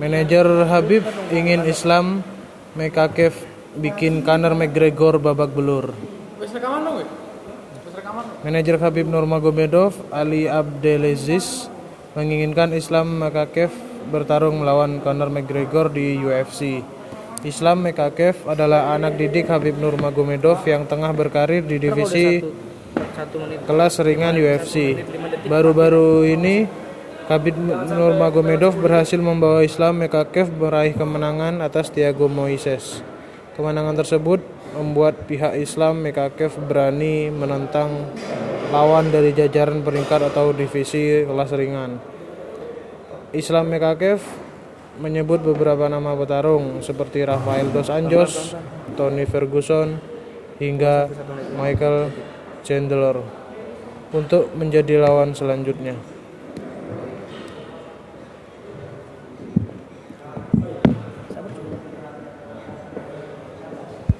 Manajer Habib ingin Islam Mekakev bikin Conor McGregor babak belur. Manajer Habib Nurmagomedov Ali Abdelaziz menginginkan Islam Mekakev bertarung melawan Conor McGregor di UFC. Islam Mekakev adalah anak didik Habib Nurmagomedov yang tengah berkarir di divisi kelas ringan UFC. Baru-baru ini Khabib Nurmagomedov berhasil membawa Islam Mekakev meraih kemenangan atas Thiago Moises. Kemenangan tersebut membuat pihak Islam Mekakev berani menentang lawan dari jajaran peringkat atau divisi kelas ringan. Islam Mekakev menyebut beberapa nama petarung seperti Rafael dos Anjos, Tony Ferguson, hingga Michael Chandler untuk menjadi lawan selanjutnya.